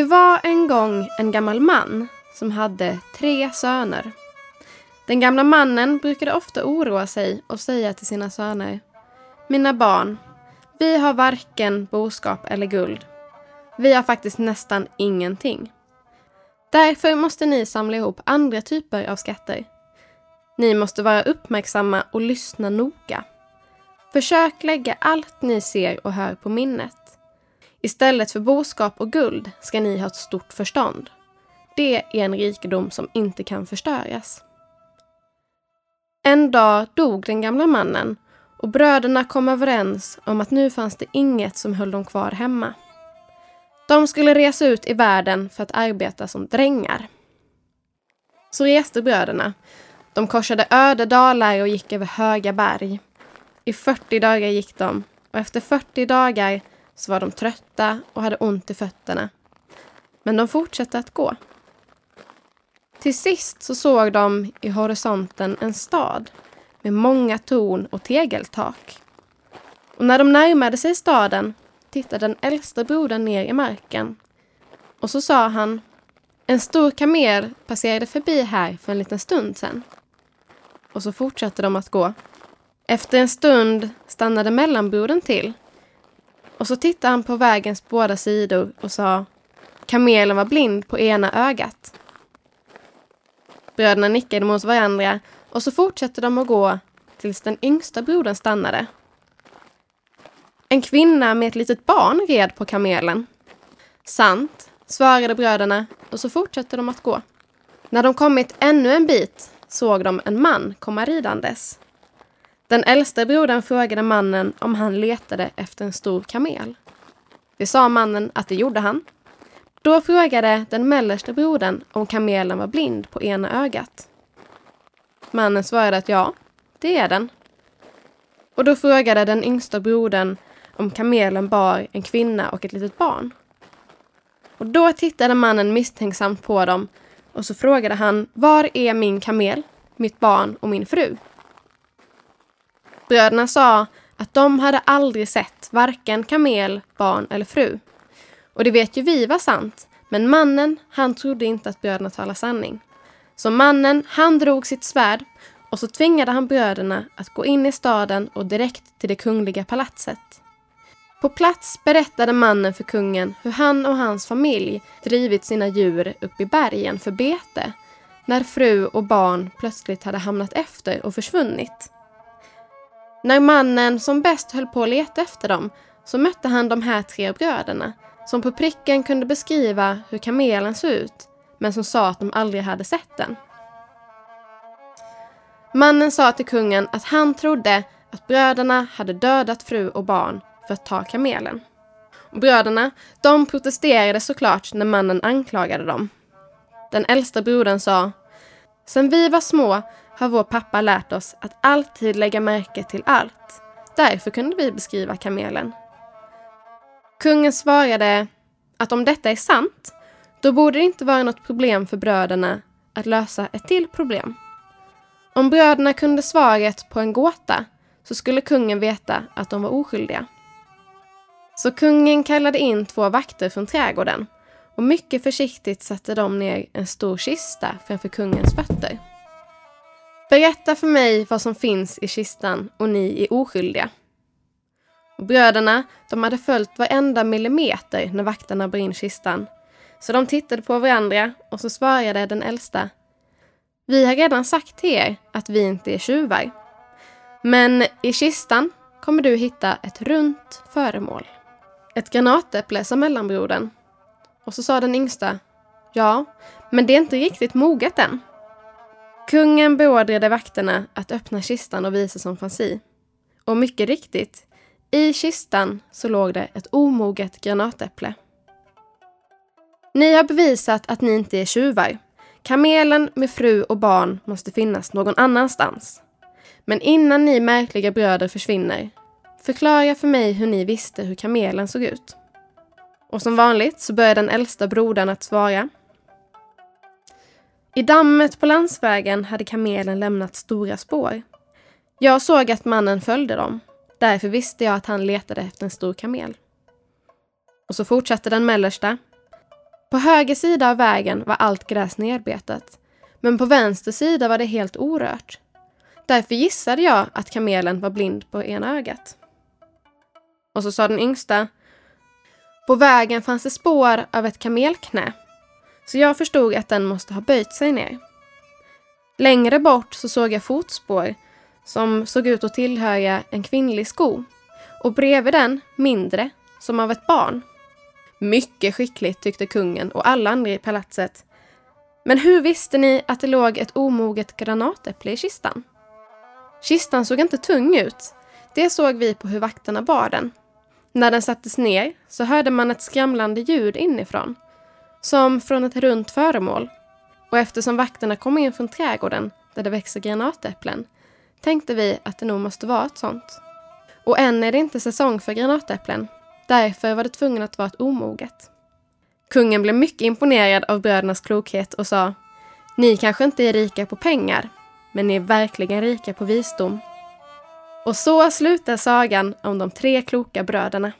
Det var en gång en gammal man som hade tre söner. Den gamla mannen brukade ofta oroa sig och säga till sina söner Mina barn, vi har varken boskap eller guld. Vi har faktiskt nästan ingenting. Därför måste ni samla ihop andra typer av skatter. Ni måste vara uppmärksamma och lyssna noga. Försök lägga allt ni ser och hör på minnet. Istället för boskap och guld ska ni ha ett stort förstånd. Det är en rikedom som inte kan förstöras. En dag dog den gamla mannen och bröderna kom överens om att nu fanns det inget som höll dem kvar hemma. De skulle resa ut i världen för att arbeta som drängar. Så reste bröderna. De korsade öde dalar och gick över höga berg. I 40 dagar gick de och efter 40 dagar så var de trötta och hade ont i fötterna. Men de fortsatte att gå. Till sist så såg de i horisonten en stad med många torn och tegeltak. Och när de närmade sig staden tittade den äldste brodern ner i marken. Och så sa han En stor kamel passerade förbi här för en liten stund sedan. Och så fortsatte de att gå. Efter en stund stannade mellanbrodern till. Och så tittade han på vägens båda sidor och sa Kamelen var blind på ena ögat. Bröderna nickade mot varandra och så fortsatte de att gå tills den yngsta brodern stannade. En kvinna med ett litet barn red på kamelen. Sant, svarade bröderna och så fortsatte de att gå. När de kommit ännu en bit såg de en man komma ridandes. Den äldste brodern frågade mannen om han letade efter en stor kamel. Det sa mannen att det gjorde han. Då frågade den mellersta brodern om kamelen var blind på ena ögat. Mannen svarade att ja, det är den. Och då frågade den yngsta brodern om kamelen bar en kvinna och ett litet barn. Och då tittade mannen misstänksamt på dem och så frågade han Var är min kamel, mitt barn och min fru? Bröderna sa att de hade aldrig sett varken kamel, barn eller fru. Och det vet ju vi var sant, men mannen, han trodde inte att bröderna talade sanning. Så mannen, han drog sitt svärd och så tvingade han bröderna att gå in i staden och direkt till det kungliga palatset. På plats berättade mannen för kungen hur han och hans familj drivit sina djur upp i bergen för bete när fru och barn plötsligt hade hamnat efter och försvunnit. När mannen som bäst höll på att leta efter dem så mötte han de här tre bröderna som på pricken kunde beskriva hur kamelen såg ut men som sa att de aldrig hade sett den. Mannen sa till kungen att han trodde att bröderna hade dödat fru och barn för att ta kamelen. Och bröderna, de protesterade såklart när mannen anklagade dem. Den äldsta brodern sa Sen vi var små har vår pappa lärt oss att alltid lägga märke till allt. Därför kunde vi beskriva kamelen. Kungen svarade att om detta är sant, då borde det inte vara något problem för bröderna att lösa ett till problem. Om bröderna kunde svaret på en gåta så skulle kungen veta att de var oskyldiga. Så kungen kallade in två vakter från trädgården och mycket försiktigt satte de ner en stor kista framför kungens fötter. Berätta för mig vad som finns i kistan och ni är oskyldiga. Och bröderna, de hade följt varenda millimeter när vakterna bar in kistan. Så de tittade på varandra och så svarade den äldsta. Vi har redan sagt till er att vi inte är tjuvar. Men i kistan kommer du hitta ett runt föremål. Ett granatäpple, sa mellanbrodern. Och så sa den yngsta. Ja, men det är inte riktigt moget än. Kungen beordrade vakterna att öppna kistan och visa som fanns i. Och mycket riktigt, i kistan så låg det ett omoget granatäpple. Ni har bevisat att ni inte är tjuvar. Kamelen med fru och barn måste finnas någon annanstans. Men innan ni märkliga bröder försvinner, förklara för mig hur ni visste hur kamelen såg ut. Och som vanligt så börjar den äldsta brodern att svara. I dammet på landsvägen hade kamelen lämnat stora spår. Jag såg att mannen följde dem. Därför visste jag att han letade efter en stor kamel. Och så fortsatte den mellersta. På höger sida av vägen var allt gräs nedbetat, men på vänster sida var det helt orört. Därför gissade jag att kamelen var blind på ena ögat. Och så sa den yngsta. På vägen fanns det spår av ett kamelknä, så jag förstod att den måste ha böjt sig ner. Längre bort så såg jag fotspår som såg ut att tillhöra en kvinnlig sko och bredvid den mindre, som av ett barn. Mycket skickligt tyckte kungen och alla andra i palatset. Men hur visste ni att det låg ett omoget granatäpple i kistan? Kistan såg inte tung ut. Det såg vi på hur vakterna bar den. När den sattes ner så hörde man ett skramlande ljud inifrån. Som från ett runt föremål. Och eftersom vakterna kom in från trädgården där det växer granatäpplen tänkte vi att det nog måste vara ett sånt. Och än är det inte säsong för granatäpplen. Därför var det tvungen att vara ett omoget. Kungen blev mycket imponerad av brödernas klokhet och sa Ni kanske inte är rika på pengar, men ni är verkligen rika på visdom. Och så slutar sagan om de tre kloka bröderna.